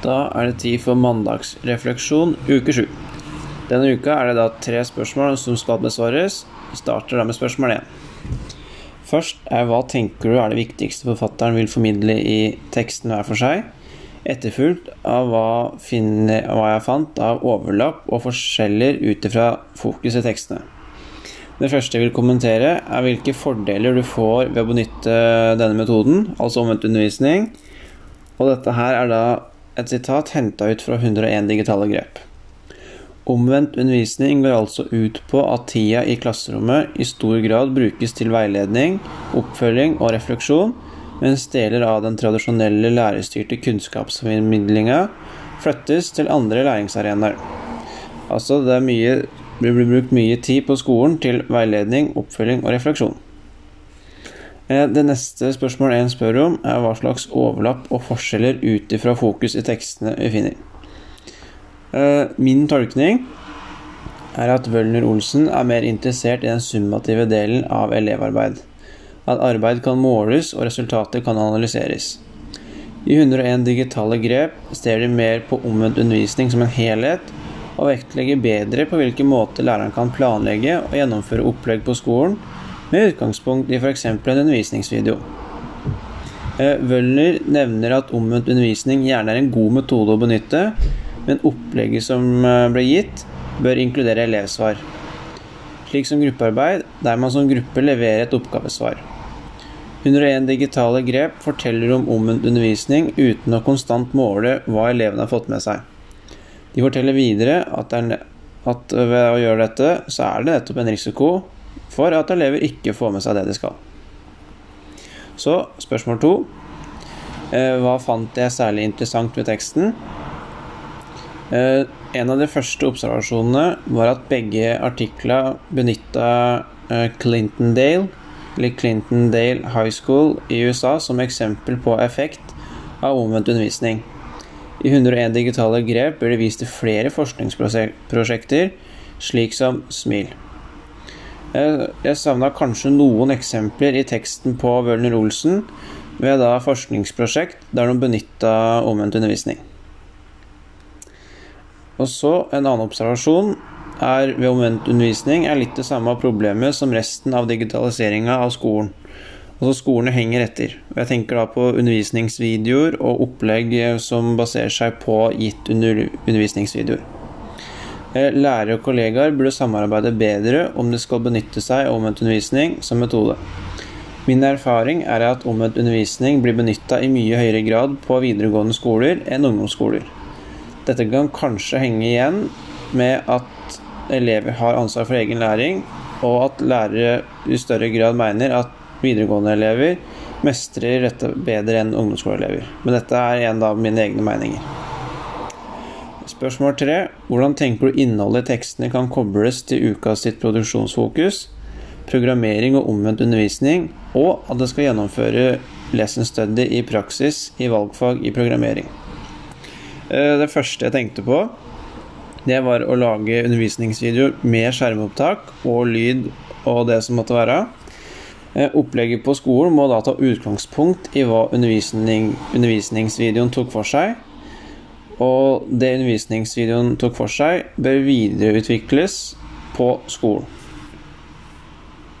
Da er det tid for mandagsrefleksjon uke sju. Denne uka er det da tre spørsmål som skal besvares. Vi starter da med spørsmål én. Først er hva tenker du er det viktigste forfatteren vil formidle i teksten hver for seg? Etterfulgt av hva, finner, hva jeg fant av overlapp og forskjeller ut ifra fokus i tekstene. Det første jeg vil kommentere, er hvilke fordeler du får ved å benytte denne metoden, altså omvendt undervisning. Og dette her er da et sitat henta ut fra 101 digitale grep. Omvendt undervisning går altså ut på at tida i klasserommet i stor grad brukes til veiledning, oppfølging og refleksjon, mens deler av den tradisjonelle lærerstyrte kunnskapsformidlinga flyttes til andre læringsarenaer. Altså det, mye, blir brukt mye tid på skolen til veiledning, oppfølging og refleksjon. Det neste spørsmålet en spør om, er hva slags overlapp og forskjeller ut ifra fokus i tekstene vi finner. Min tolkning er at Wølner Olsen er mer interessert i den summative delen av elevarbeid. At arbeid kan måles og resultater kan analyseres. I 101 digitale grep ser de mer på omvendt undervisning som en helhet, og vektlegger bedre på hvilken måte læreren kan planlegge og gjennomføre opplegg på skolen, med utgangspunkt i f.eks. en undervisningsvideo. Wøller nevner at omvendt undervisning gjerne er en god metode å benytte, men opplegget som ble gitt, bør inkludere elevsvar. Slik som gruppearbeid, der man som gruppe leverer et oppgavesvar. 101 digitale grep forteller om omvendt undervisning uten å konstant måle hva elevene har fått med seg. De forteller videre at, at ved å gjøre dette, så er det nettopp en risiko for at elever ikke får med seg det de skal. Så spørsmål to. Hva fant jeg særlig interessant ved teksten? En av de første observasjonene var at begge artikler benytta Clintondale, eller Clintondale High School i USA, som eksempel på effekt av omvendt undervisning. I 101 digitale grep blir det vist til flere forskningsprosjekter, slik som SMIL. Jeg savna kanskje noen eksempler i teksten på Wølner Olsen ved da forskningsprosjekt der de benytta omvendt undervisning. Og så En annen observasjon er ved omvendt undervisning er litt det samme problemet som resten av digitaliseringa av skolen. Altså Skolene henger etter. Jeg tenker da på undervisningsvideoer og opplegg som baserer seg på gitt under undervisningsvideoer. Lærere og kollegaer burde samarbeide bedre om de skal benytte seg av omvendt undervisning som metode. Min erfaring er at omvendt undervisning blir benytta i mye høyere grad på videregående skoler enn ungdomsskoler. Dette kan kanskje henge igjen med at elever har ansvar for egen læring, og at lærere i større grad mener at videregående elever mestrer dette bedre enn ungdomsskoleelever. Men dette er en av mine egne meninger. Spørsmål tre. Hvordan tenker du innholdet i tekstene kan kobles til uka sitt produksjonsfokus, programmering og omvendt undervisning, og at det skal gjennomføre lesson study i praksis i valgfag i programmering? Det første jeg tenkte på, det var å lage undervisningsvideoer med skjermopptak og lyd og det som måtte være. Opplegget på skolen må da ta utgangspunkt i hva undervisning, undervisningsvideoen tok for seg. Og det undervisningsvideoen tok for seg, bør videreutvikles på skolen.